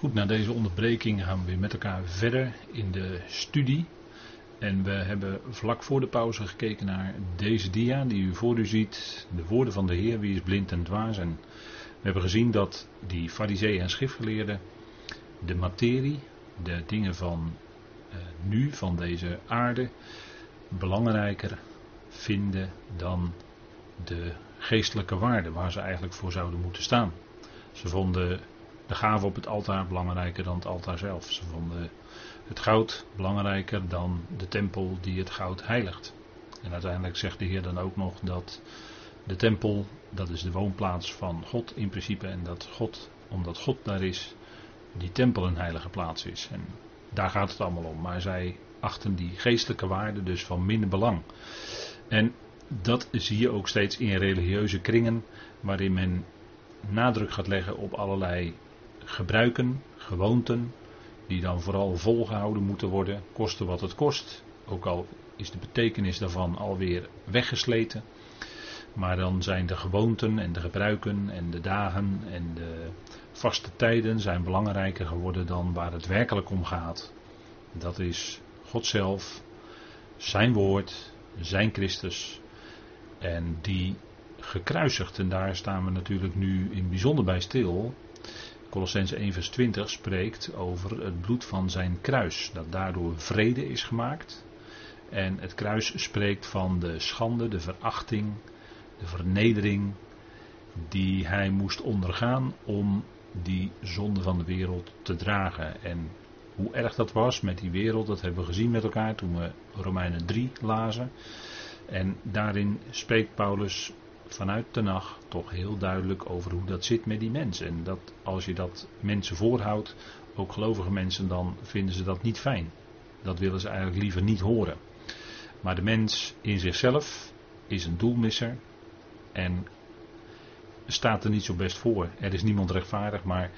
Goed, na deze onderbreking gaan we weer met elkaar verder in de studie. En we hebben vlak voor de pauze gekeken naar deze dia die u voor u ziet. De woorden van de Heer, wie is blind en dwaas. En we hebben gezien dat die fariseeën en schriftgeleerden de materie, de dingen van uh, nu, van deze aarde, belangrijker vinden dan de geestelijke waarde waar ze eigenlijk voor zouden moeten staan. Ze vonden de gave op het altaar belangrijker dan het altaar zelf. Ze vonden het goud belangrijker dan de tempel die het goud heiligt. En uiteindelijk zegt de Heer dan ook nog dat de tempel, dat is de woonplaats van God in principe. En dat God, omdat God daar is, die tempel een heilige plaats is. En daar gaat het allemaal om. Maar zij achten die geestelijke waarde dus van minder belang. En dat zie je ook steeds in religieuze kringen, waarin men nadruk gaat leggen op allerlei gebruiken, gewoonten, die dan vooral volgehouden moeten worden, koste wat het kost. Ook al is de betekenis daarvan alweer weggesleten. Maar dan zijn de gewoonten en de gebruiken en de dagen en de vaste tijden zijn belangrijker geworden dan waar het werkelijk om gaat. Dat is God zelf, zijn woord, zijn Christus. En die gekruisigd, en daar staan we natuurlijk nu in bijzonder bij stil, Colossense 1 vers 20 spreekt over het bloed van zijn kruis, dat daardoor vrede is gemaakt. En het kruis spreekt van de schande, de verachting, de vernedering die hij moest ondergaan om die zonde van de wereld te dragen. En hoe erg dat was met die wereld, dat hebben we gezien met elkaar toen we Romeinen 3 lazen. En daarin spreekt Paulus vanuit de nacht toch heel duidelijk over hoe dat zit met die mensen. En dat als je dat mensen voorhoudt, ook gelovige mensen, dan vinden ze dat niet fijn. Dat willen ze eigenlijk liever niet horen. Maar de mens in zichzelf is een doelmisser en staat er niet zo best voor. Er is niemand rechtvaardig, maar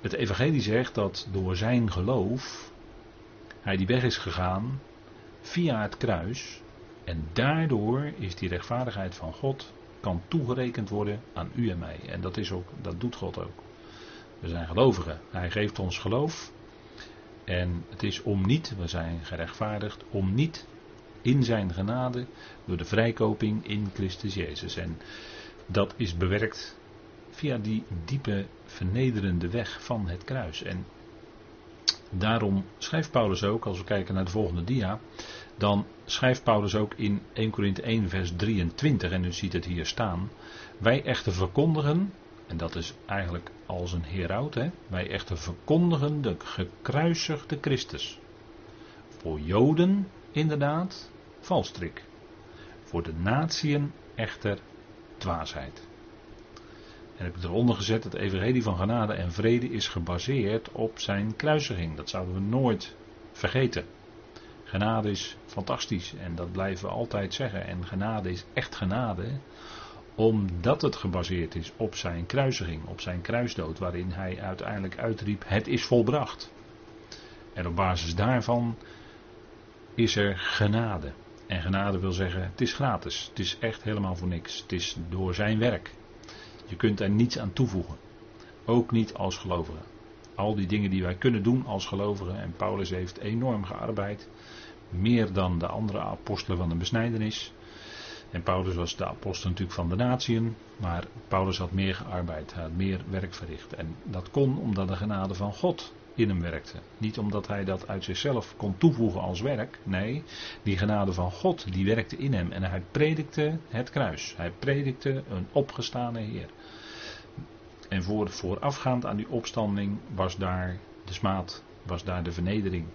het evangelie zegt dat door zijn geloof hij die weg is gegaan via het kruis en daardoor is die rechtvaardigheid van God kan toegerekend worden aan u en mij. En dat, is ook, dat doet God ook. We zijn gelovigen. Hij geeft ons geloof. En het is om niet, we zijn gerechtvaardigd, om niet in zijn genade door de vrijkoping in Christus Jezus. En dat is bewerkt via die diepe vernederende weg van het kruis. En daarom schrijft Paulus ook, als we kijken naar de volgende dia, dan schrijft Paulus ook in 1 Korinthe 1 vers 23, en u ziet het hier staan, wij echter verkondigen, en dat is eigenlijk als een heraut, hè, wij echter verkondigen de gekruisigde Christus. Voor Joden inderdaad valstrik, voor de natieën echter dwaasheid. En heb ik eronder gezet, het evangelie van genade en vrede is gebaseerd op zijn kruisiging. Dat zouden we nooit vergeten. Genade is fantastisch en dat blijven we altijd zeggen. En genade is echt genade, omdat het gebaseerd is op zijn kruisiging, op zijn kruisdood, waarin hij uiteindelijk uitriep: Het is volbracht. En op basis daarvan is er genade. En genade wil zeggen: het is gratis. Het is echt helemaal voor niks. Het is door zijn werk. Je kunt er niets aan toevoegen. Ook niet als gelovige. Al die dingen die wij kunnen doen als gelovigen. En Paulus heeft enorm gearbeid. Meer dan de andere apostelen van de besnijdenis. En Paulus was de apostel natuurlijk van de natieën. Maar Paulus had meer gearbeid. Hij had meer werk verricht. En dat kon omdat de genade van God in hem werkte. Niet omdat hij dat uit zichzelf kon toevoegen als werk. Nee, die genade van God die werkte in hem. En hij predikte het kruis. Hij predikte een opgestane Heer. En voor, voorafgaand aan die opstanding was daar de smaad, was daar de vernedering,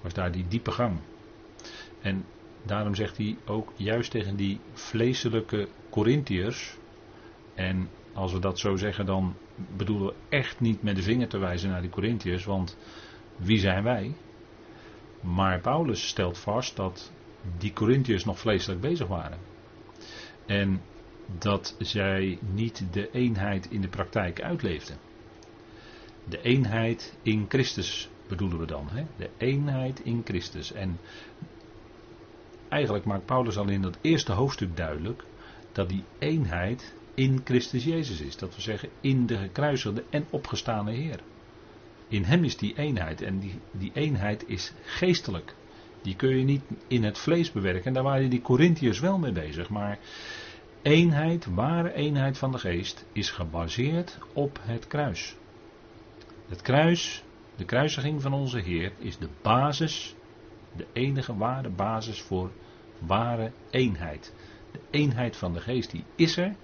was daar die diepe gang. En daarom zegt hij ook juist tegen die vleeselijke Corinthiërs, en als we dat zo zeggen, dan bedoelen we echt niet met de vinger te wijzen naar die Corinthiërs, want wie zijn wij? Maar Paulus stelt vast dat die Corinthiërs nog vleeselijk bezig waren. En dat zij niet de eenheid in de praktijk uitleefden. De eenheid in Christus bedoelen we dan. Hè? De eenheid in Christus. En eigenlijk maakt Paulus al in dat eerste hoofdstuk duidelijk dat die eenheid in Christus Jezus is. Dat we zeggen in de gekruisigde en opgestane Heer. In hem is die eenheid. En die, die eenheid is geestelijk. Die kun je niet in het vlees bewerken. En daar waren die Corinthiërs wel mee bezig. Maar eenheid, ware eenheid van de geest, is gebaseerd op het kruis. Het kruis, de kruisiging van onze Heer, is de basis, de enige ware basis voor ware eenheid. De eenheid van de geest, die is er.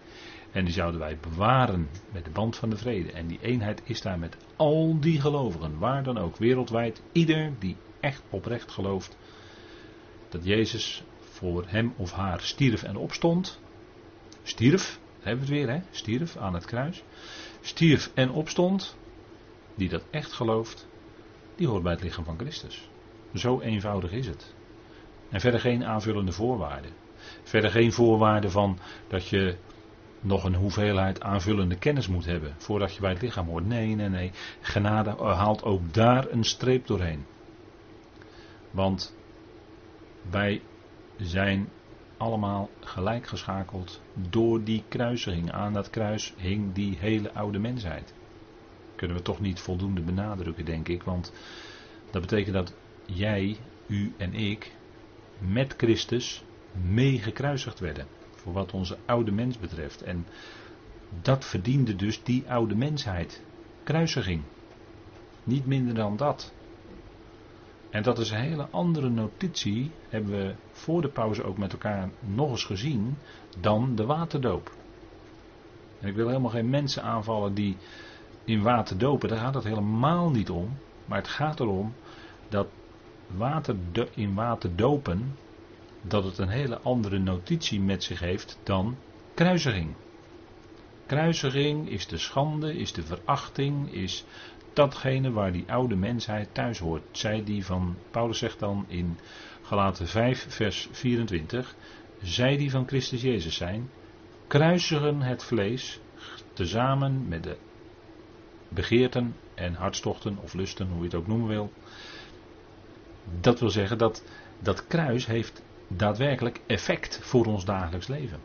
En die zouden wij bewaren met de band van de vrede. En die eenheid is daar met al die gelovigen, waar dan ook, wereldwijd. Ieder die echt oprecht gelooft dat Jezus voor hem of haar stierf en opstond. Stierf, hebben we het weer, hè? Stierf aan het kruis. Stierf en opstond. Die dat echt gelooft, die hoort bij het lichaam van Christus. Zo eenvoudig is het. En verder geen aanvullende voorwaarden. Verder geen voorwaarden van dat je nog een hoeveelheid aanvullende kennis moet hebben voordat je bij het lichaam hoort. Nee, nee, nee. Genade haalt ook daar een streep doorheen. Want wij zijn allemaal gelijk geschakeld door die kruisiging. Aan dat kruis hing die hele oude mensheid. Kunnen we toch niet voldoende benadrukken, denk ik. Want dat betekent dat jij, u en ik met Christus mee gekruisigd werden. Voor wat onze oude mens betreft. En dat verdiende dus die oude mensheid. Kruisiging. Niet minder dan dat. En dat is een hele andere notitie, hebben we voor de pauze ook met elkaar nog eens gezien, dan de waterdoop. En ik wil helemaal geen mensen aanvallen die in water dopen, daar gaat het helemaal niet om. Maar het gaat erom dat water in water dopen, dat het een hele andere notitie met zich heeft dan kruisiging. Kruisiging is de schande, is de verachting, is datgene waar die oude mensheid thuis hoort. Zij die van, Paulus zegt dan in Galaten 5 vers 24, zij die van Christus Jezus zijn, kruisigen het vlees tezamen met de begeerten en hartstochten of lusten, hoe je het ook noemen wil. Dat wil zeggen dat dat kruis heeft daadwerkelijk effect voor ons dagelijks leven.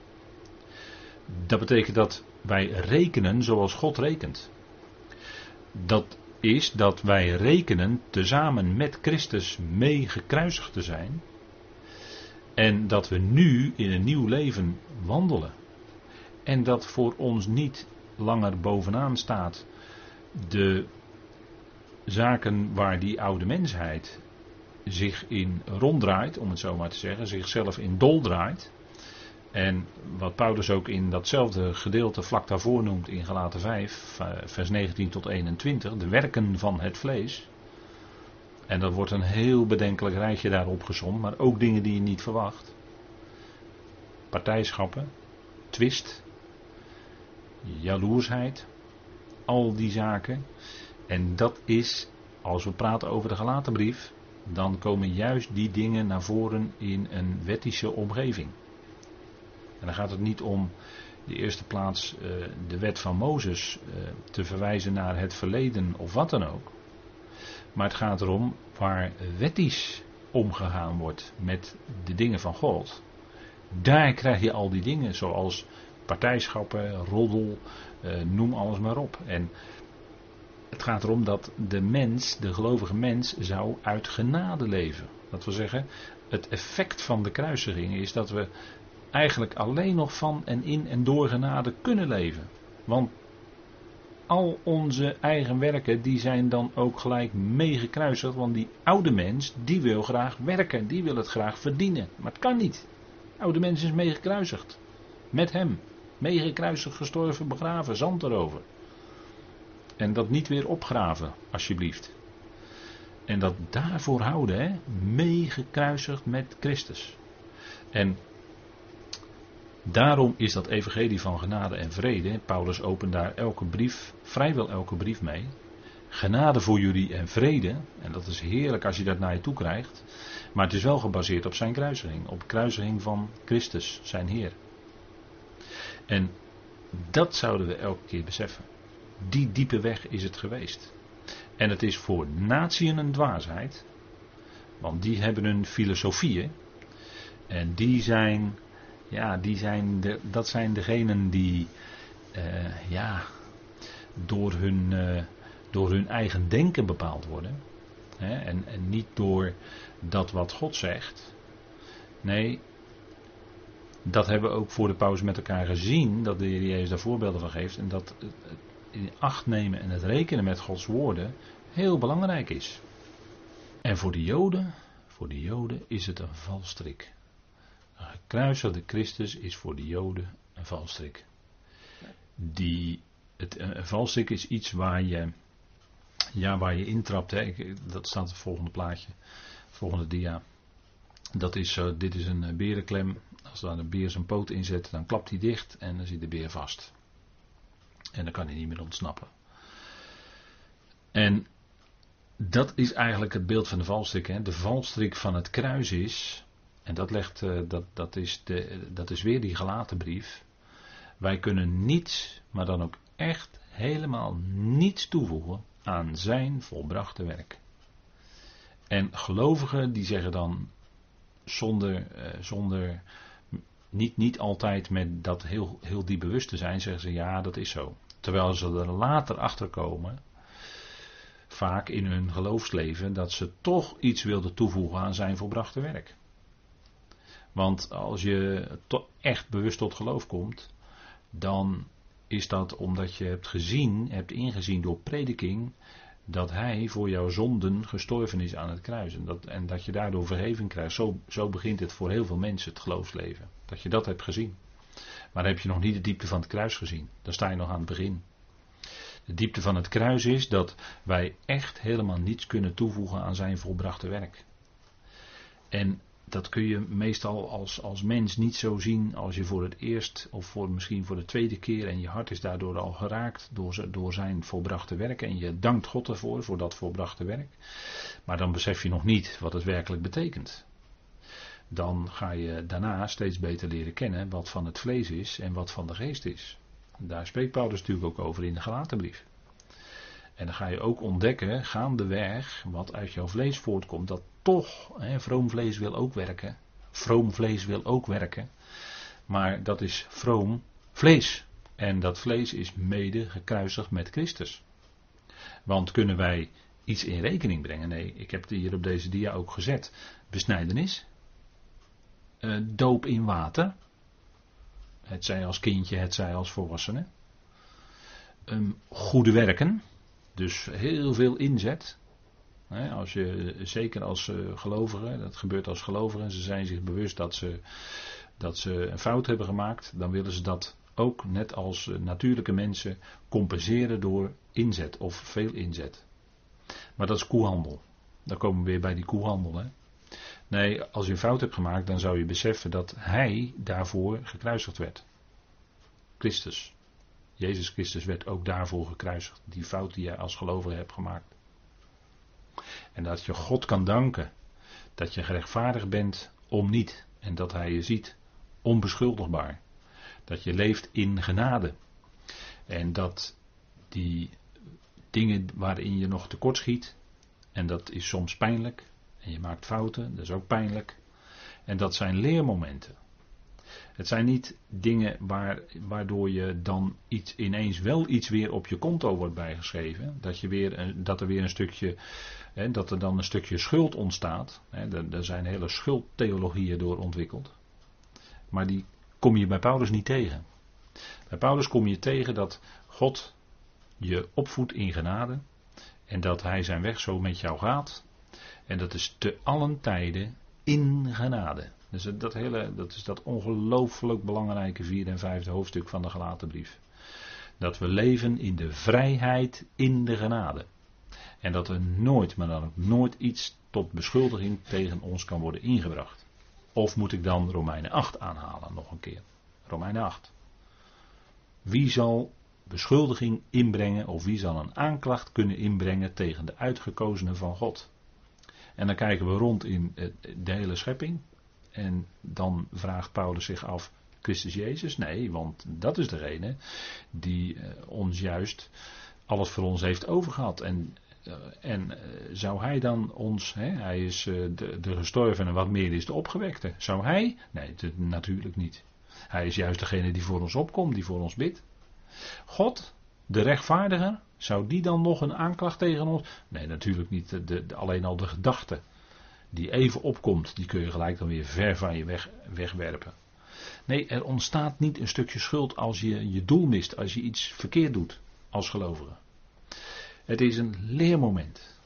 Dat betekent dat wij rekenen zoals God rekent. Dat is dat wij rekenen tezamen met Christus mee gekruisigd te zijn. En dat we nu in een nieuw leven wandelen. En dat voor ons niet langer bovenaan staat de zaken waar die oude mensheid zich in ronddraait, om het zo maar te zeggen, zichzelf in dol draait. En wat Paulus ook in datzelfde gedeelte vlak daarvoor noemt in Galaten 5, vers 19 tot 21, de werken van het vlees. En dat wordt een heel bedenkelijk rijtje daarop gezond, maar ook dingen die je niet verwacht. Partijschappen, twist, jaloersheid, al die zaken. En dat is, als we praten over de gelaten brief, dan komen juist die dingen naar voren in een wettische omgeving. En dan gaat het niet om de eerste plaats uh, de wet van Mozes uh, te verwijzen naar het verleden of wat dan ook. Maar het gaat erom waar wettisch omgegaan wordt met de dingen van God. Daar krijg je al die dingen zoals partijschappen, roddel, uh, noem alles maar op. En het gaat erom dat de mens, de gelovige mens, zou uit genade leven. Dat wil zeggen, het effect van de kruisiging is dat we eigenlijk alleen nog van en in en door genade kunnen leven. Want al onze eigen werken, die zijn dan ook gelijk meegekruisigd. Want die oude mens, die wil graag werken, die wil het graag verdienen. Maar het kan niet. De oude mens is meegekruisigd. Met hem. Meegekruisigd, gestorven, begraven, zand erover. En dat niet weer opgraven, alsjeblieft. En dat daarvoor houden, hè, meegekruisigd met Christus. En Daarom is dat evangelie van genade en vrede, Paulus opent daar elke brief, vrijwel elke brief mee. Genade voor jullie en vrede, en dat is heerlijk als je dat naar je toe krijgt. Maar het is wel gebaseerd op zijn kruisiging, op de kruisiging van Christus, zijn Heer. En dat zouden we elke keer beseffen. Die diepe weg is het geweest. En het is voor natieën een dwaasheid, want die hebben hun filosofieën. En die zijn ja, die zijn de, dat zijn degenen die uh, ja, door hun uh, door hun eigen denken bepaald worden. Hè, en, en niet door dat wat God zegt. Nee, dat hebben we ook voor de pauze met elkaar gezien, dat de Heer Jezus daar voorbeelden van geeft. En dat het in acht nemen en het rekenen met Gods woorden heel belangrijk is. En voor de Joden, voor de Joden is het een valstrik. Gekruisigde Christus is voor de Joden een valstrik. Die, het, een valstrik is iets waar je, ja, waar je intrapt. Hè. dat staat het volgende plaatje, volgende dia. Dat is, uh, dit is een uh, berenklem. Als daar een beer zijn poot inzet, dan klapt hij dicht en dan zit de beer vast. En dan kan hij niet meer ontsnappen. En dat is eigenlijk het beeld van de valstrik. Hè. De valstrik van het kruis is, en dat, legt, uh, dat, dat, is de, dat is weer die gelaten brief. Wij kunnen niets, maar dan ook echt helemaal niets toevoegen aan zijn volbrachte werk. En gelovigen die zeggen dan zonder, uh, zonder niet, niet altijd met dat heel, heel diep bewust te zijn, zeggen ze ja, dat is zo. Terwijl ze er later achter komen, vaak in hun geloofsleven, dat ze toch iets wilden toevoegen aan zijn volbrachte werk. Want als je echt bewust tot geloof komt, dan is dat omdat je hebt gezien, hebt ingezien door prediking, dat hij voor jouw zonden gestorven is aan het kruis. En dat, en dat je daardoor vergeving krijgt. Zo, zo begint het voor heel veel mensen, het geloofsleven. Dat je dat hebt gezien. Maar dan heb je nog niet de diepte van het kruis gezien. Dan sta je nog aan het begin. De diepte van het kruis is dat wij echt helemaal niets kunnen toevoegen aan zijn volbrachte werk. En dat kun je meestal als, als mens niet zo zien als je voor het eerst of voor misschien voor de tweede keer en je hart is daardoor al geraakt door, door zijn volbrachte werk en je dankt God ervoor, voor dat volbrachte werk. Maar dan besef je nog niet wat het werkelijk betekent. Dan ga je daarna steeds beter leren kennen wat van het vlees is en wat van de geest is. Daar spreekt Paulus natuurlijk ook over in de gelatenbrief. En dan ga je ook ontdekken, gaandeweg, wat uit jouw vlees voortkomt, dat toch, hè, vroom vlees wil ook werken. Vroom vlees wil ook werken. Maar dat is vroom vlees. En dat vlees is mede gekruisigd met Christus. Want kunnen wij iets in rekening brengen? Nee, ik heb het hier op deze dia ook gezet. Besnijdenis. Uh, doop in water. Het zij als kindje, het zij als volwassene. Um, goede werken. Dus heel veel inzet. Als je, zeker als uh, gelovigen, dat gebeurt als gelovigen, ze zijn zich bewust dat ze, dat ze een fout hebben gemaakt, dan willen ze dat ook net als uh, natuurlijke mensen compenseren door inzet of veel inzet. Maar dat is koehandel. Dan komen we weer bij die koehandel. Hè? Nee, als je een fout hebt gemaakt, dan zou je beseffen dat hij daarvoor gekruisigd werd. Christus. Jezus Christus werd ook daarvoor gekruisigd. Die fout die jij als gelovige hebt gemaakt. En dat je God kan danken dat je gerechtvaardigd bent om niet. En dat Hij je ziet onbeschuldigbaar. Dat je leeft in genade. En dat die dingen waarin je nog tekort schiet. En dat is soms pijnlijk. En je maakt fouten, dat is ook pijnlijk. En dat zijn leermomenten. Het zijn niet dingen waar, waardoor je dan iets, ineens wel iets weer op je konto wordt bijgeschreven. Dat, je weer, dat er weer een stukje, hè, dat er dan een stukje schuld ontstaat. Hè, er, zijn hele schuldtheologieën door ontwikkeld. Maar die kom je bij Paulus niet tegen. Bij Paulus kom je tegen dat God je opvoedt in genade. En dat hij zijn weg zo met jou gaat. En dat is te allen tijden in genade. Dus dat, hele, dat is dat ongelooflijk belangrijke vierde en vijfde hoofdstuk van de gelaten brief. Dat we leven in de vrijheid in de genade. En dat er nooit, maar dan ook nooit iets tot beschuldiging tegen ons kan worden ingebracht. Of moet ik dan Romeinen 8 aanhalen nog een keer? Romeinen 8. Wie zal beschuldiging inbrengen of wie zal een aanklacht kunnen inbrengen tegen de uitgekozenen van God? En dan kijken we rond in de hele schepping. En dan vraagt Paulus zich af, Christus Jezus? Nee, want dat is degene die uh, ons juist alles voor ons heeft overgehad. En, uh, en uh, zou hij dan ons, hè, hij is de, de gestorven en wat meer is de opgewekte. Zou hij? Nee, natuurlijk niet. Hij is juist degene die voor ons opkomt, die voor ons bidt. God, de rechtvaardiger, Zou die dan nog een aanklacht tegen ons? Nee, natuurlijk niet. De, alleen al de gedachte die even opkomt, die kun je gelijk dan weer ver van je weg, wegwerpen. Nee, er ontstaat niet een stukje schuld als je je doel mist, als je iets verkeerd doet als gelovige. Het is een leermoment.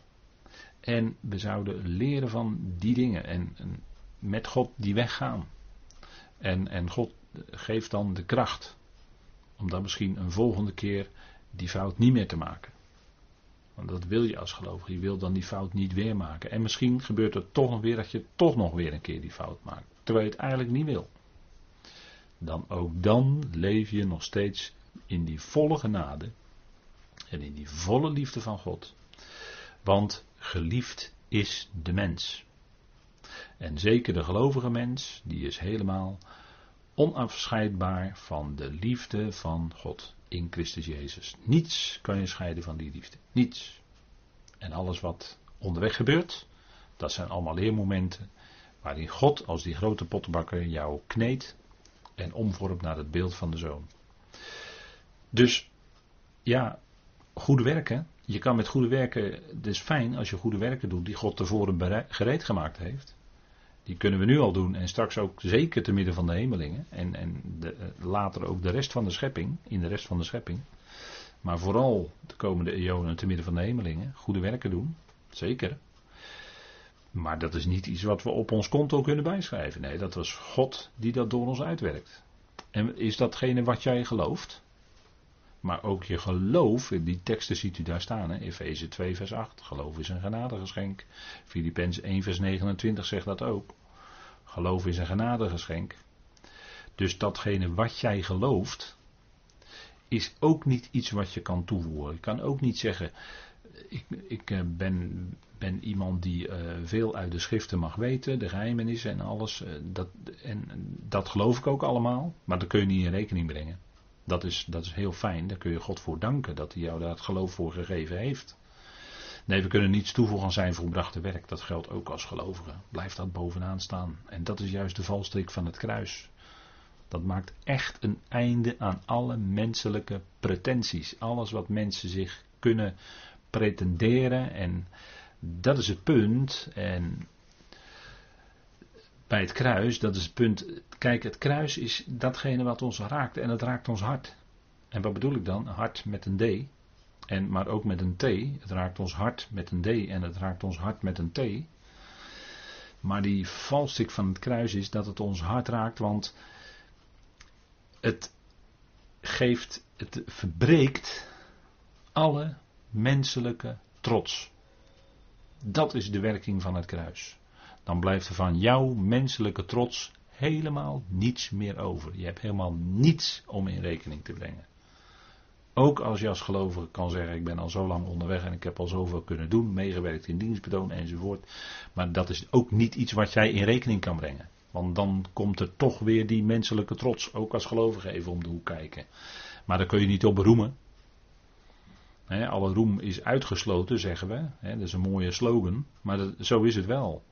En we zouden leren van die dingen en, en met God die weg gaan. En, en God geeft dan de kracht om dan misschien een volgende keer die fout niet meer te maken. Want dat wil je als gelovige. Je wil dan die fout niet weer maken. En misschien gebeurt het toch nog weer dat je toch nog weer een keer die fout maakt. Terwijl je het eigenlijk niet wil. Dan ook dan leef je nog steeds in die volle genade. En in die volle liefde van God. Want geliefd is de mens. En zeker de gelovige mens, die is helemaal onafscheidbaar van de liefde van God in Christus Jezus. Niets kan je scheiden van die liefde. Niets. En alles wat onderweg gebeurt, dat zijn allemaal leermomenten waarin God als die grote pottenbakker jou kneedt en omvormt naar het beeld van de zoon. Dus ja, goede werken. Je kan met goede werken, het is fijn als je goede werken doet die God tevoren gereed gemaakt heeft. Die kunnen we nu al doen en straks ook zeker te midden van de hemelingen. En, en de, eh, later ook de rest van de schepping, in de rest van de schepping. Maar vooral de komende eonen te midden van de hemelingen. Goede werken doen, zeker. Maar dat is niet iets wat we op ons konto kunnen bijschrijven. Nee, dat was God die dat door ons uitwerkt. En is datgene wat jij gelooft? Maar ook je geloof, die teksten ziet u daar staan, Efeze 2 vers 8, geloof is een genadegeschenk. Filippenzen 1 vers 29 zegt dat ook. Geloof is een genadegeschenk. Dus datgene wat jij gelooft, is ook niet iets wat je kan toevoegen. Je kan ook niet zeggen, ik, ik eh, ben, ben, iemand die uh, veel uit de schriften mag weten, de geheimenissen en alles. Uh, dat, en dat geloof ik ook allemaal, maar dat kun je niet in rekening brengen. Dat is, dat is heel fijn, daar kun je God voor danken dat hij jou daar het geloof voor gegeven heeft. Nee, we kunnen niets toevoegen aan zijn volbrachte werk. Dat geldt ook als gelovigen. Blijft dat bovenaan staan. En dat is juist de valstrik van het kruis. Dat maakt echt een einde aan alle menselijke pretenties. Alles wat mensen zich kunnen pretenderen. En dat is het punt. En bij het kruis, dat is het punt. Kijk, het kruis is datgene wat ons raakt. En het raakt ons hart. En wat bedoel ik dan? Hart met een D. En, maar ook met een T. Het raakt ons hart met een D en het raakt ons hart met een T. Maar die valstik van het kruis is dat het ons hart raakt, want het geeft, het verbreekt alle menselijke trots. Dat is de werking van het kruis. Dan blijft er van jouw menselijke trots helemaal niets meer over. Je hebt helemaal niets om in rekening te brengen. Ook als je als gelovige kan zeggen, ik ben al zo lang onderweg en ik heb al zoveel kunnen doen, meegewerkt in dienstbetoon enzovoort. Maar dat is ook niet iets wat jij in rekening kan brengen. Want dan komt er toch weer die menselijke trots, ook als gelovige even om de hoek kijken. Maar daar kun je niet op beroemen. alle roem is uitgesloten, zeggen we. dat is een mooie slogan, maar zo is het wel.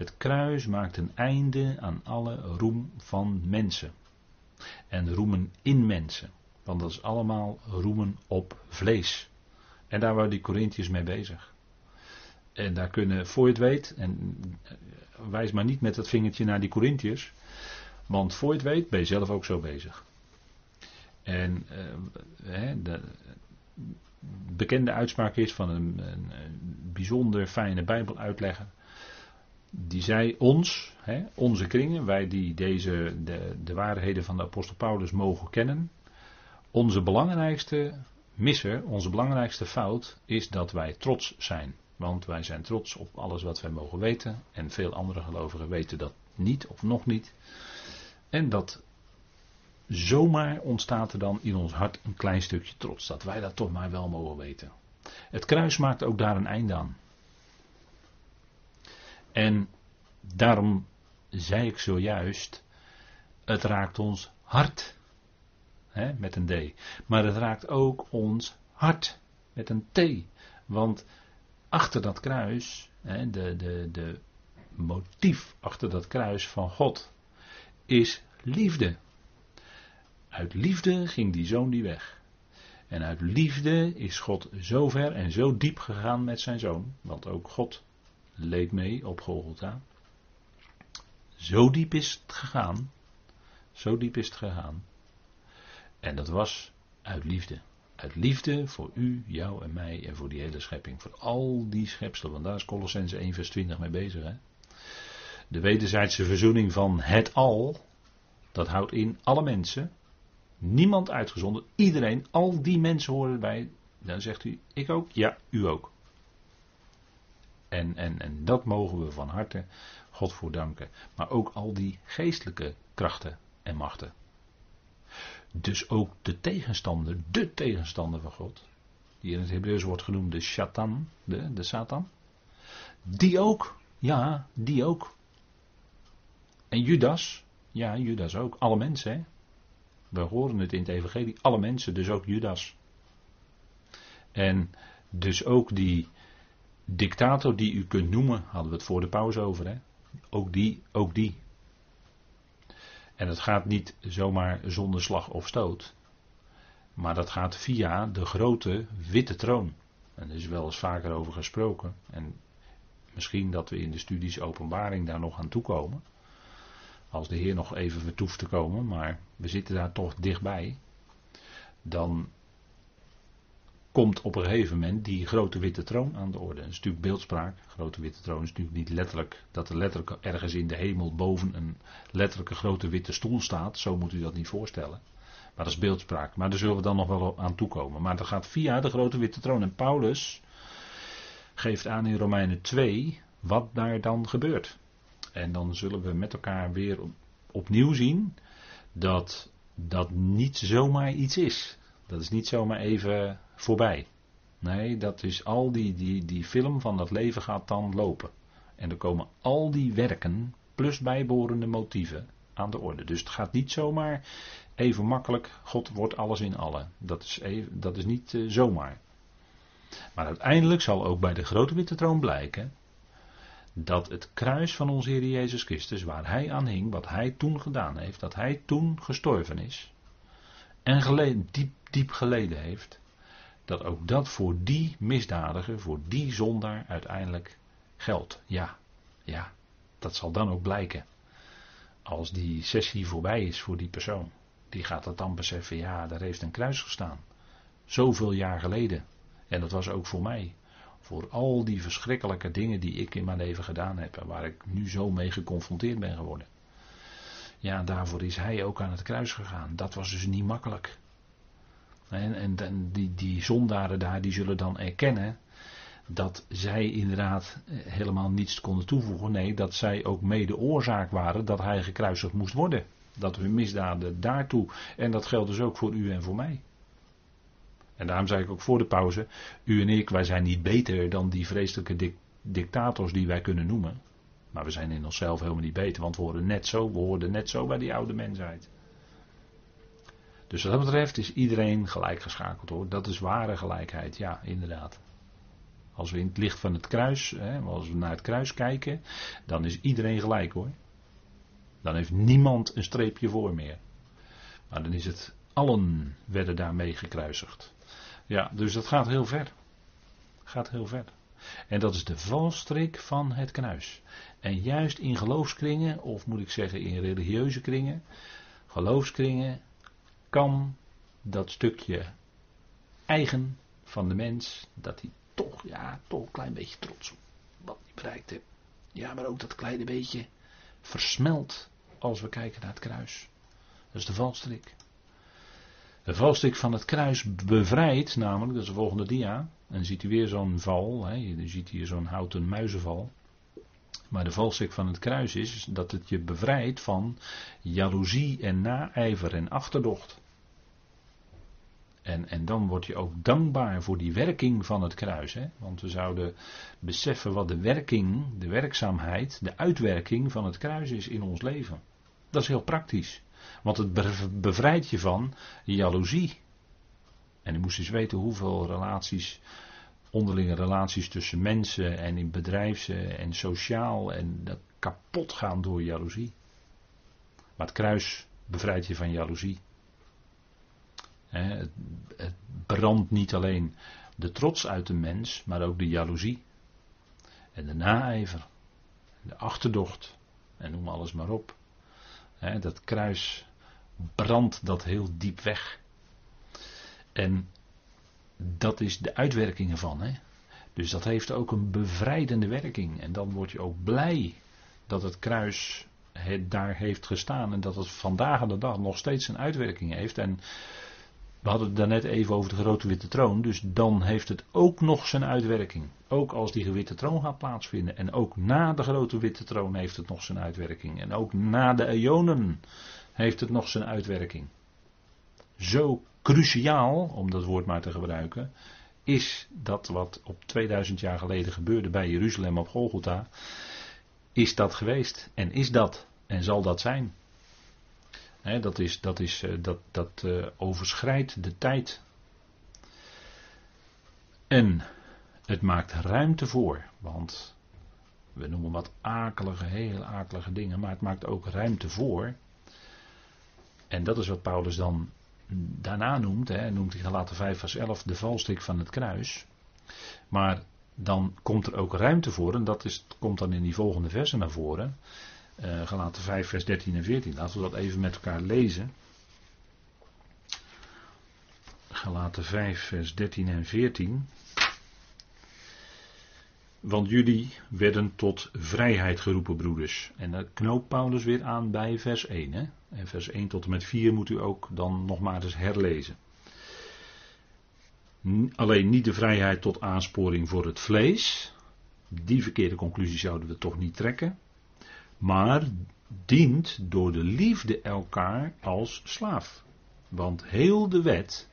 Het kruis maakt een einde aan alle roem van mensen. En roemen in mensen. Want dat is allemaal roemen op vlees. En daar waren die Corinthiërs mee bezig. En daar kunnen, voor je het weet, en eh, wijs maar niet met dat vingertje naar die Corinthiërs. Want voor je het weet ben je zelf ook zo bezig. En uh, de bekende uitspraak is van een, een, bijzonder fijne Bijbeluitlegger. Die zei ons, hè, onze kringen, wij die deze, de, de waarheden van de apostel Paulus mogen kennen, onze belangrijkste misser, onze belangrijkste fout is dat wij trots zijn. Want wij zijn trots op alles wat wij mogen weten. En veel andere gelovigen weten dat niet of nog niet. En dat zomaar ontstaat er dan in ons hart een klein stukje trots. Dat wij dat toch maar wel mogen weten. Het kruis maakt ook daar een einde aan. En daarom zei ik zojuist, het raakt ons hart met een D. Maar het raakt ook ons hart met een T. Want achter dat kruis, de, de, de motief achter dat kruis van God, is liefde. Uit liefde ging die zoon die weg. En uit liefde is God zo ver en zo diep gegaan met zijn zoon. Want ook God leed mee op Golgotha. Zo diep is het gegaan. Zo diep is het gegaan. En dat was uit liefde. Uit liefde voor u, jou en mij en voor die hele schepping. Voor al die schepselen. Want daar is Colossense 1 vers 20 mee bezig. Hè? De wederzijdse verzoening van het al. Dat houdt in alle mensen. Niemand uitgezonderd. Iedereen, al die mensen horen erbij. Dan zegt u, ik ook? Ja, u ook. En, en, en dat mogen we van harte God voor danken. Maar ook al die geestelijke krachten en machten. Dus ook de tegenstander, de tegenstander van God, die in het Hebreeuws wordt genoemd de Shatan, de, de Satan, die ook, ja, die ook. En Judas, ja, Judas ook, alle mensen, hè. We horen het in het Evangelie, alle mensen, dus ook Judas. En dus ook die dictator die u kunt noemen, hadden we het voor de pauze over, hè. Ook die, ook die. En het gaat niet zomaar zonder slag of stoot. Maar dat gaat via de grote witte troon. En er is wel eens vaker over gesproken. En misschien dat we in de studies openbaring daar nog aan toekomen. Als de Heer nog even vertoeft te komen, maar we zitten daar toch dichtbij. Dan komt op een gegeven moment die grote witte troon aan de orde. Dat is natuurlijk beeldspraak. Grote witte troon is natuurlijk niet letterlijk dat er letterlijk ergens in de hemel boven een letterlijke grote witte stoel staat. Zo moet u dat niet voorstellen. Maar dat is beeldspraak. Maar daar zullen we dan nog wel aan toekomen. Maar dat gaat via de grote witte troon. En Paulus geeft aan in Romeinen 2 wat daar dan gebeurt. En dan zullen we met elkaar weer opnieuw zien dat dat niet zomaar iets is. Dat is niet zomaar even voorbij. Nee, dat is al die, die, die film van dat leven gaat dan lopen. En er komen al die werken plus bijbehorende motieven aan de orde. Dus het gaat niet zomaar even makkelijk, God wordt alles in alle. Dat is, dat is niet uh, zomaar. Maar uiteindelijk zal ook bij de grote witte troon blijken dat het kruis van onze Heer Jezus Christus, waar Hij aan hing, wat Hij toen gedaan heeft, dat Hij toen gestorven is en geleden, diep, diep geleden heeft, dat ook dat voor die misdadiger, voor die zondaar uiteindelijk geldt. Ja, ja, dat zal dan ook blijken. Als die sessie voorbij is voor die persoon, die gaat het dan beseffen, ja, daar heeft een kruis gestaan. Zoveel jaar geleden. En dat was ook voor mij. Voor al die verschrikkelijke dingen die ik in mijn leven gedaan heb en waar ik nu zo mee geconfronteerd ben geworden. Ja, daarvoor is hij ook aan het kruis gegaan. Dat was dus niet makkelijk. En, en, die, die zondaren daar, die zullen dan erkennen dat zij inderdaad eh, helemaal niets konden toevoegen. Nee, dat zij ook mede oorzaak waren dat hij gekruisigd moest worden. Dat hun misdaden daartoe. En dat geldt dus ook voor u en voor mij. En daarom zei ik ook voor de pauze, u en ik, wij zijn niet beter dan die vreselijke dictators die wij kunnen noemen. Maar we zijn in onszelf helemaal niet beter, want we horen net zo, we hoorden net zo bij die oude mensheid. Dus wat dat betreft is iedereen gelijk geschakeld hoor. Dat is ware gelijkheid, ja, inderdaad. Als we in het licht van het kruis, hè, als we naar het kruis kijken, dan is iedereen gelijk hoor. Dan heeft niemand een streepje voor meer. Maar dan is het, allen werden daarmee gekruisigd. Ja, dus dat gaat heel ver. Gaat heel ver. En dat is de valstrik van het kruis. En juist in geloofskringen, of moet ik zeggen in religieuze kringen, geloofskringen, kan dat stukje eigen van de mens, dat hij toch, ja, toch een klein beetje trots op wat hij bereikt heeft. Ja, maar ook dat kleine beetje versmelt als we kijken naar het kruis. Dat is de valstrik. De valstrik van het kruis bevrijdt, namelijk, dat is de volgende dia. En ziet u weer zo'n val, hè, je ziet hier zo'n houten muizenval. Maar de valstrik van het kruis is dat het je bevrijdt van jaloezie en naijver en achterdocht. En, en dan word je ook dankbaar voor die werking van het kruis. Hè? Want we zouden beseffen wat de werking, de werkzaamheid, de uitwerking van het kruis is in ons leven. Dat is heel praktisch. Want het bevrijdt je van jaloezie. En je moest eens weten hoeveel relaties, onderlinge relaties tussen mensen en in bedrijfs- en sociaal en dat kapot gaan door jaloezie. Maar het kruis bevrijdt je van jaloezie. Het, het brandt niet alleen de trots uit de mens, maar ook de jaloezie. En de naijver. De achterdocht. En noem alles maar op. Dat kruis brandt dat heel diep weg. En dat is de uitwerking ervan. Hè? Dus dat heeft ook een bevrijdende werking. En dan word je ook blij dat het kruis het daar heeft gestaan. En dat het vandaag aan de dag nog steeds een uitwerking heeft. En we hadden het daarnet even over de grote witte troon. Dus dan heeft het ook nog zijn uitwerking. Ook als die witte troon gaat plaatsvinden. En ook na de grote witte troon heeft het nog zijn uitwerking. En ook na de eonen heeft het nog zijn uitwerking. Zo cruciaal, om dat woord maar te gebruiken, is dat wat op 2000 jaar geleden gebeurde bij Jeruzalem op Golgotha, is dat geweest en is dat en zal dat zijn. dat is, dat, is, eh, dat, dat uh, overschrijdt de tijd. En het maakt ruimte voor, want we noemen wat akelige, heel akelige dingen, maar het maakt ook ruimte voor. En dat is wat Paulus dan daarna noemt, hè, noemt hij Galaten 5 vers 11 de valstrik van het kruis. Maar dan komt er ook ruimte voor, en dat is, komt dan in die volgende versen naar voren. Uh, Galaten 5 vers 13 en 14. Laten we dat even met elkaar lezen. Galaten 5 vers 13 en 14. Want jullie werden tot vrijheid geroepen, broeders. En dat knoopt Paulus weer aan bij vers 1. Hè? En vers 1 tot en met 4 moet u ook dan nog maar eens herlezen. Alleen niet de vrijheid tot aansporing voor het vlees. Die verkeerde conclusie zouden we toch niet trekken. Maar dient door de liefde elkaar als slaaf. Want heel de wet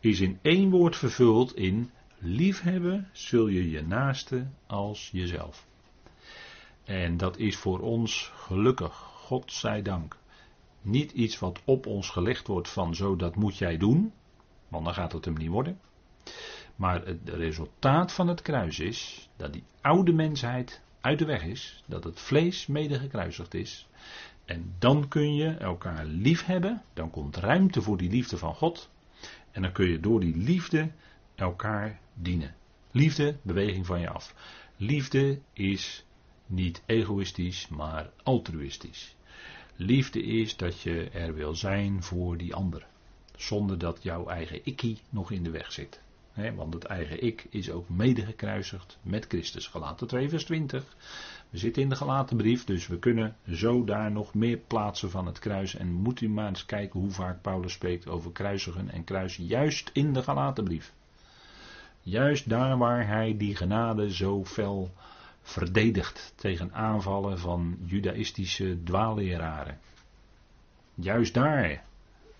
is in één woord vervuld in liefhebben zul je je naaste als jezelf. En dat is voor ons gelukkig, God zij dank. Niet iets wat op ons gelegd wordt van zo dat moet jij doen, want dan gaat het hem niet worden. Maar het resultaat van het kruis is dat die oude mensheid uit de weg is, dat het vlees mede gekruisigd is. En dan kun je elkaar lief hebben, dan komt ruimte voor die liefde van God. En dan kun je door die liefde elkaar dienen. Liefde, beweging van je af. Liefde is niet egoïstisch, maar altruïstisch. Liefde is dat je er wil zijn voor die ander. Zonder dat jouw eigen ikkie nog in de weg zit. want het eigen ik is ook mede gekruisigd met Christus. Gelaten 2 vers 20. We zitten in de gelaten brief, dus we kunnen zo daar nog meer plaatsen van het kruis. En moet u maar eens kijken hoe vaak Paulus spreekt over kruisigen en kruisen. Juist in de gelaten brief. Juist daar waar hij die genade zo fel verdedigt tegen aanvallen van judaïstische dwaalleraren. Juist daar,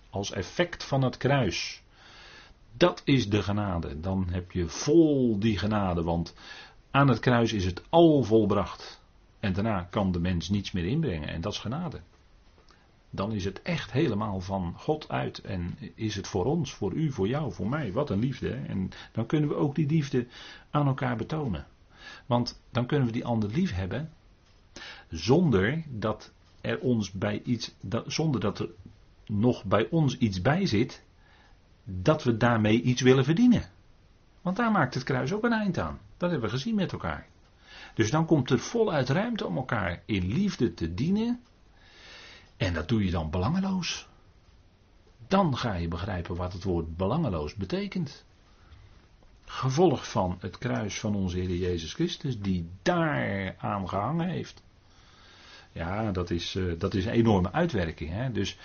als effect van het kruis. Dat is de genade. Dan heb je vol die genade, want aan het kruis is het al volbracht. En daarna kan de mens niets meer inbrengen en dat is genade. Dan is het echt helemaal van God uit en is het voor ons, voor u, voor jou, voor mij. Wat een liefde. Hè? En dan kunnen we ook die liefde aan elkaar betonen. Want dan kunnen we die ander lief hebben zonder dat er ons bij iets, zonder dat er nog bij ons iets bij zit, dat we daarmee iets willen verdienen. Want daar maakt het kruis ook een eind aan. Dat hebben we gezien met elkaar. Dus dan komt er voluit ruimte om elkaar in liefde te dienen. En dat doe je dan belangeloos. Dan ga je begrijpen wat het woord belangeloos betekent. Gevolg van het kruis van onze Heer Jezus Christus, die daar aan gehangen heeft. Ja, dat is, uh, dat is een enorme uitwerking. Hè? Dus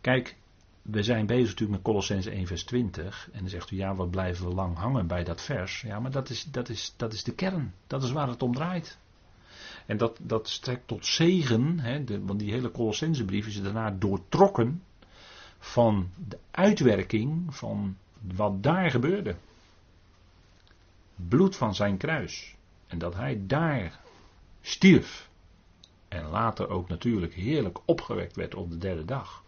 kijk, we zijn bezig natuurlijk met Colossense 1 vers 20. En dan zegt u, ja, wat blijven we lang hangen bij dat vers. Ja, maar dat is, dat is, dat is de kern. Dat is waar het om draait. En dat, dat strekt tot zegen, hè, de, want die hele Colossensebrief is daarna doortrokken van de uitwerking van wat daar gebeurde bloed van zijn kruis. En dat hij daar stierf. En later ook natuurlijk heerlijk opgewekt werd op de derde dag.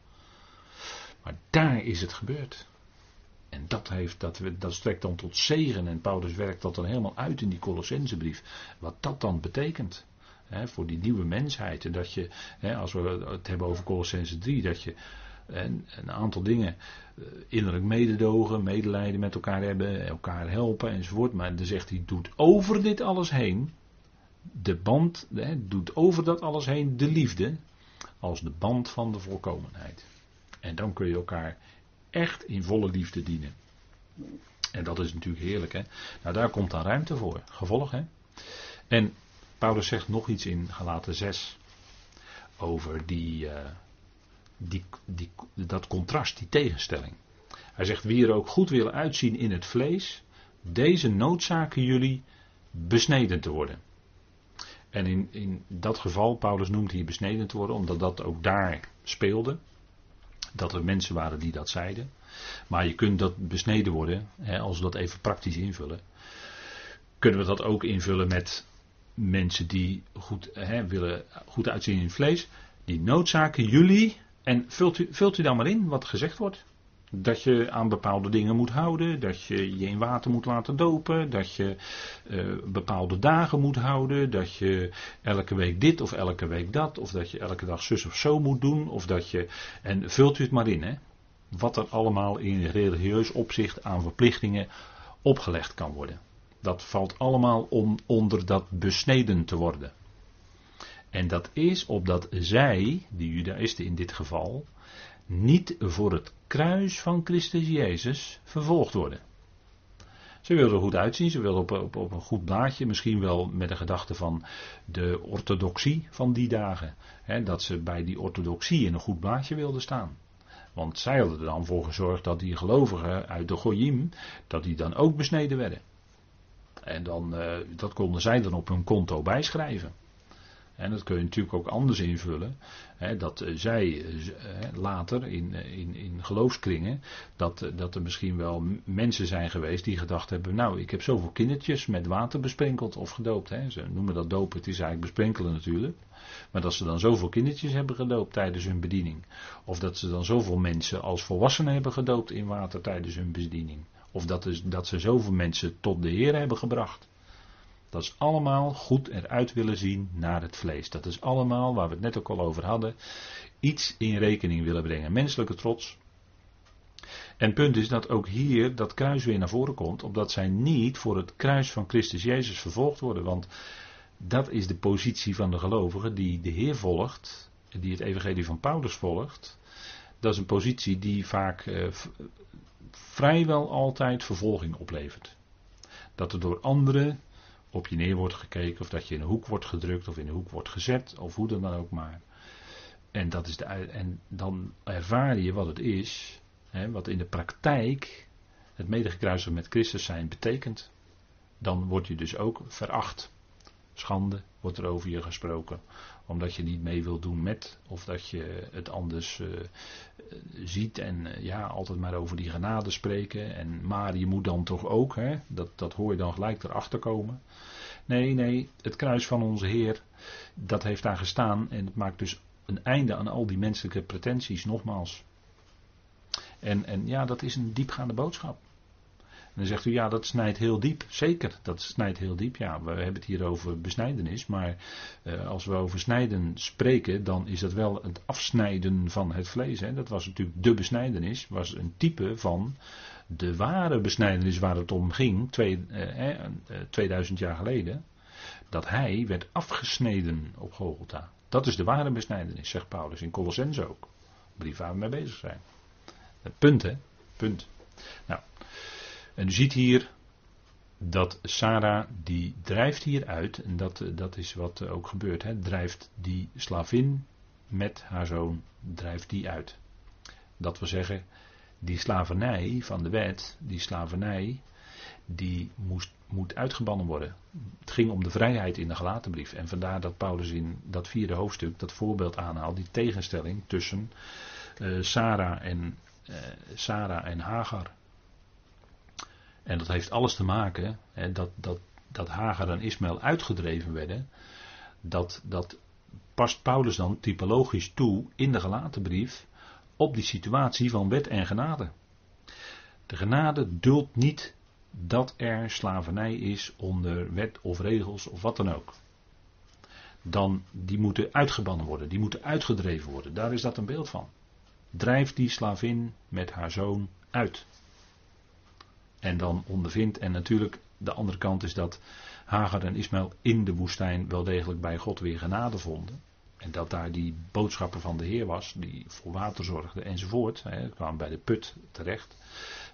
Maar daar is het gebeurd. En dat, heeft, dat, dat strekt dan tot zegen. En Paulus werkt dat dan helemaal uit in die Colossensebrief. Wat dat dan betekent. Hè, voor die nieuwe mensheid. En dat je, hè, als we het hebben over Colossense 3, dat je En een aantal dingen, eh, innerlijk mededogen, medelijden met elkaar hebben, elkaar helpen enzovoort. Maar dan zegt hij, doet over dit alles heen, de band, doet over dat alles heen de liefde, als de band van de volkomenheid. En dan kun je elkaar echt in volle liefde dienen. En dat is natuurlijk heerlijk, hè. Nou, daar komt dan ruimte voor. Gevolg, hè. En Paulus zegt nog iets in Galaten 6 over die, uh, die, die, dat contrast, die tegenstelling. Hij zegt, wie er ook goed willen uitzien in het vlees, deze noodzaken jullie besneden te worden. En in, in dat geval, Paulus noemt hier besneden te worden, omdat dat ook daar speelde. Dat er mensen waren die dat zeiden. Maar je kunt dat besneden worden, hè, als we dat even praktisch invullen. Kunnen we dat ook invullen met mensen die goed, hè, willen, goed uitzien in het vlees. Die noodzaken jullie, en vult u, vult u dan maar in wat gezegd wordt. Dat je aan bepaalde dingen moet houden, dat je je in water moet laten dopen, dat je uh, bepaalde dagen moet houden, dat je elke week dit of elke week dat, of dat je elke dag zus of zo moet doen, of dat je. En vult u het maar in, hè? Wat er allemaal in religieus opzicht aan verplichtingen opgelegd kan worden. Dat valt allemaal om, onder dat besneden te worden. En dat is opdat zij, de Judaïsten in dit geval, niet voor het kruis van Christus Jezus vervolgd worden. Ze wilden er goed uitzien, ze wilden op, op, op, een goed blaadje, misschien wel met de gedachte van de orthodoxie van die dagen. Hè, dat ze bij die orthodoxie in een goed blaadje wilden staan. Want zij hadden er dan voor gezorgd dat die gelovigen uit de Goyim, dat die dan ook besneden werden. En dan, uh, dat konden zij dan op hun konto bijschrijven. En dat kun je natuurlijk ook anders invullen. Hè, dat uh, zij uh, later in, in, in geloofskringen, dat, dat er misschien wel mensen zijn geweest die gedacht hebben, nou ik heb zoveel kindertjes met water besprenkeld of gedoopt. Hè. Ze noemen dat dopen, het is eigenlijk besprenkelen natuurlijk. Maar dat ze dan zoveel kindertjes hebben gedoopt tijdens hun bediening. Of dat ze dan zoveel mensen als volwassenen hebben gedoopt in water tijdens hun bediening. Of dat, is, dat ze zoveel mensen tot de Heer hebben gebracht. Dat is allemaal goed eruit willen zien naar het vlees. Dat is allemaal, waar we het net ook al over hadden, iets in rekening willen brengen. Menselijke trots. En punt is dat ook hier dat kruis weer naar voren komt, omdat zij niet voor het kruis van Christus Jezus vervolgd worden. Want dat is de positie van de gelovige die de Heer volgt, die het evangelie van Paulus volgt. Dat is een positie die vaak eh, vrijwel altijd vervolging oplevert. Dat er door anderen op je neer wordt gekeken, of dat je in een hoek wordt gedrukt, of in een hoek wordt gezet, of hoe dan ook maar. En, dat is de, en dan ervaar je wat het is, hè, wat in de praktijk het medegekruisigd met Christus zijn betekent. Dan word je dus ook veracht. Schande wordt er over je gesproken. Omdat je niet mee wilt doen met. Of dat je het anders uh, ziet. En uh, ja, altijd maar over die genade spreken. En maar je moet dan toch ook. Hè, dat, dat hoor je dan gelijk erachter komen. Nee, nee. Het kruis van onze Heer. Dat heeft daar gestaan. En het maakt dus een einde aan al die menselijke pretenties. Nogmaals. En, en ja, dat is een diepgaande boodschap dan zegt u ja, dat snijdt heel diep. Zeker, dat snijdt heel diep. Ja, we hebben het hier over besnijdenis. Maar uh, als we over snijden spreken, dan is dat wel het afsnijden van het vlees. Hè. Dat was natuurlijk de besnijdenis. Was een type van de ware besnijdenis waar het om ging, twee, eh, eh, 2000 jaar geleden. Dat hij werd afgesneden op Golgotha. Dat is de ware besnijdenis, zegt Paulus in Colossense ook. Brief waar we mee bezig zijn. Punt, hè? Punt. Nou, en u ziet hier dat Sarah die drijft hier uit, en dat, dat is wat ook gebeurt, hè, drijft die slavin met haar zoon, drijft die uit. Dat wil zeggen, die slavernij van de wet, die slavernij, die moest, moet uitgebannen worden. Het ging om de vrijheid in de gelaten brief. En vandaar dat Paulus in dat vierde hoofdstuk dat voorbeeld aanhaalt, die tegenstelling tussen uh, en, uh, Sarah en Hagar. En dat heeft alles te maken hè, dat, dat, dat Hagar en Ismaël uitgedreven werden. Dat, dat past Paulus dan typologisch toe in de gelaten brief op die situatie van wet en genade. De genade duldt niet dat er slavernij is onder wet of regels of wat dan ook. Dan, die moeten uitgebannen worden, die moeten uitgedreven worden. Daar is dat een beeld van. drijft die slavin met haar zoon uit. En dan ondervindt, en natuurlijk de andere kant is dat Hagar en Ismaël in de woestijn wel degelijk bij God weer genade vonden. En dat daar die boodschapper van de Heer was, die voor water zorgde enzovoort. Hè, kwamen bij de put terecht,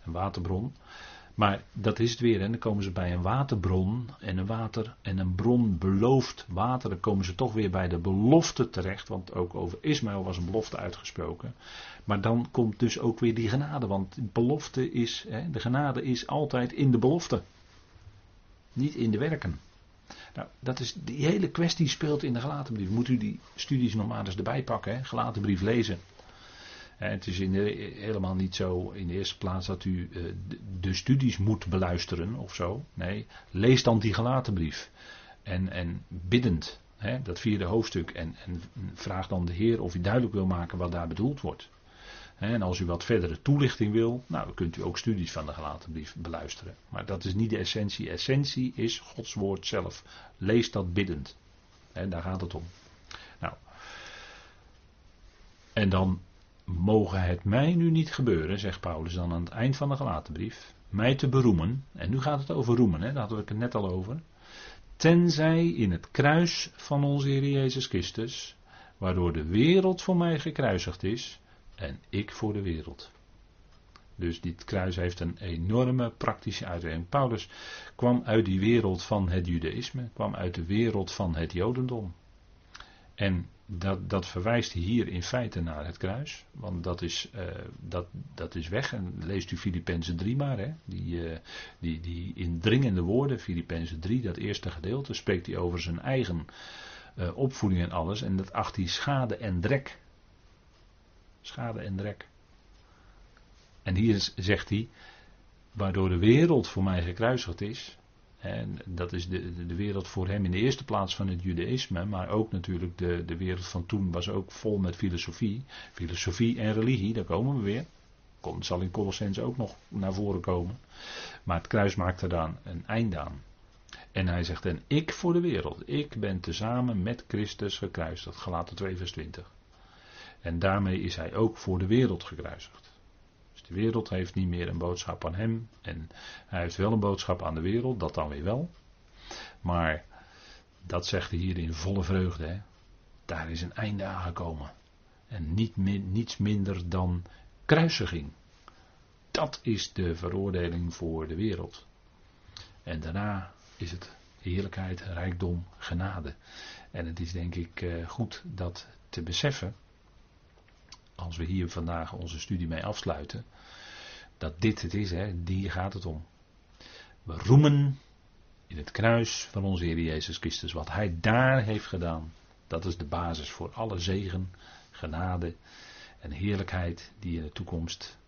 een waterbron. Maar dat is het weer. En dan komen ze bij een waterbron en een water en een bron belooft water. Dan komen ze toch weer bij de belofte terecht. Want ook over Ismaël was een belofte uitgesproken. Maar dan komt dus ook weer die genade. Want belofte is, hè, de genade is altijd in de belofte. Niet in de werken. Nou, dat is, die hele kwestie speelt in de gelatenbrief. Moet u die studies nog maar eens erbij pakken. Hè? Gelatenbrief lezen. Het is in helemaal niet zo in de eerste plaats dat u eh, de, studies moet beluisteren of zo. Nee, lees dan die gelatenbrief. En, en biddend, hè, dat vierde hoofdstuk. En, en vraag dan de Heer of hij duidelijk wil maken wat daar bedoeld wordt. En als u wat verdere toelichting wil, nou, kunt u ook studies van de gelaten brief beluisteren. Maar dat is niet de essentie. Essentie is Gods woord zelf. Lees dat biddend. En daar gaat het om. Nou. En dan mogen het mij nu niet gebeuren, zegt Paulus dan aan het eind van de gelaten brief, mij te beroemen. En nu gaat het over roemen, hè, daar hadden we het net al over. Tenzij in het kruis van onze Heer Jezus Christus, waardoor de wereld voor mij gekruisigd is, en ik voor de wereld. Dus dit kruis heeft een enorme praktische uitwerking. Paulus kwam uit die wereld van het judaïsme, kwam uit de wereld van het jodendom. En dat, dat verwijst hier in feite naar het kruis, want dat is, uh, dat, dat is weg. En leest u Filippenzen 3 maar, hè? Die, uh, die, die indringende woorden, Filippenzen 3, dat eerste gedeelte, spreekt hij over zijn eigen uh, opvoeding en alles. En dat acht hij schade en drek schade en drek. En hier zegt hij, waardoor de wereld voor mij gekruisigd is, en dat is de, de wereld voor hem in de eerste plaats van het judaïsme, maar ook natuurlijk de, de wereld van toen was ook vol met filosofie. Filosofie en religie, daar komen we weer. Komt, zal in Colossens ook nog naar voren komen. Maar het kruis maakt er dan een einde aan. En hij zegt, en ik voor de wereld, ik ben tezamen met Christus gekruisigd. Gelaten 2 vers 20. En daarmee is hij ook voor de wereld gekruisigd. De wereld heeft niet meer een boodschap aan hem. En hij heeft wel een boodschap aan de wereld, dat dan weer wel. Maar dat zegt hij hier in volle vreugde. Hè? Daar is een einde aangekomen. En niet niets minder dan kruisiging. Dat is de veroordeling voor de wereld. En daarna is het heerlijkheid, rijkdom, genade. En het is denk ik eh, goed dat te beseffen als we hier vandaag onze studie mee afsluiten, dat dit het is, hè, die gaat het om. We roemen in het kruis van onze Heer Jezus Christus wat Hij daar heeft gedaan. Dat is de basis voor alle zegen, genade en heerlijkheid die in de toekomst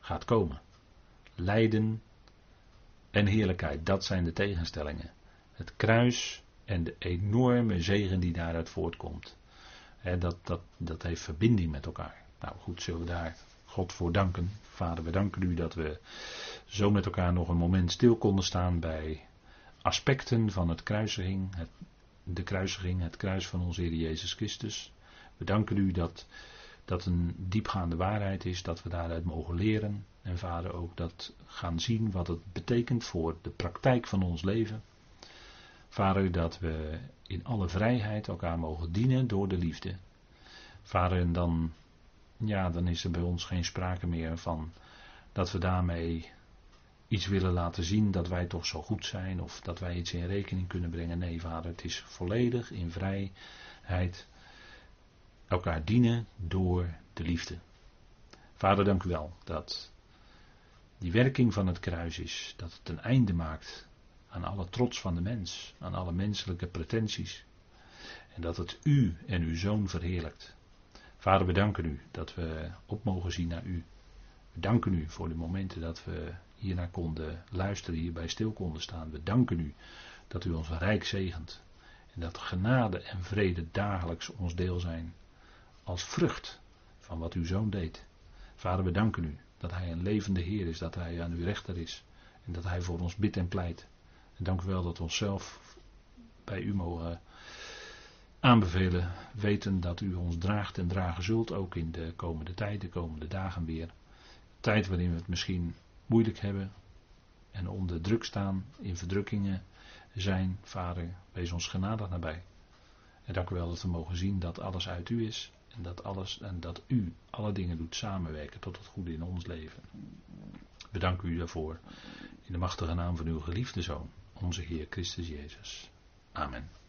gaat komen. Lijden en heerlijkheid, dat zijn de tegenstellingen. Het kruis en de enorme zegen die daaruit voortkomt dat, dat, dat heeft verbinding met elkaar. Nou goed, zullen we daar God voor danken. Vader, we danken u dat we zo met elkaar nog een moment stil konden staan bij aspecten van het kruisiging, het, de kruisiging, het kruis van onze Heer Jezus Christus. We danken u dat dat een diepgaande waarheid is, dat we daaruit mogen leren. En vader ook dat gaan zien wat het betekent voor de praktijk van ons leven. Vader, dat we in alle vrijheid elkaar mogen dienen door de liefde. Vader, en dan, ja, dan is er bij ons geen sprake meer van dat we daarmee iets willen laten zien dat wij toch zo goed zijn of dat wij iets in rekening kunnen brengen. Nee, vader, het is volledig in vrijheid elkaar dienen door de liefde. Vader, dank u wel dat die werking van het kruis is, dat het een einde maakt aan alle trots van de mens, aan alle menselijke pretenties. En dat het u en uw zoon verheerlijkt. Vader, we danken u dat we op mogen zien naar u. We danken u voor de momenten dat we hiernaar konden luisteren, hierbij stil konden staan. We danken u dat u ons rijk zegent. En dat genade en vrede dagelijks ons deel zijn. Als vrucht van wat uw zoon deed. Vader, we danken u dat hij een levende Heer is, dat hij aan uw rechter is. En dat hij voor ons bidt en pleit. En dank u wel dat we onszelf bij u mogen aanbevelen, weten dat u ons draagt en dragen zult, ook in de komende tijd, de komende dagen weer. Tijd waarin we het misschien moeilijk hebben en onder druk staan, in verdrukkingen zijn, Vader, wees ons genadig nabij. En dank u wel dat we mogen zien dat alles uit u is en dat, alles, en dat u alle dingen doet samenwerken tot het goede in ons leven. Bedank u daarvoor in de machtige naam van uw geliefde Zoon, onze Heer Christus Jezus. Amen.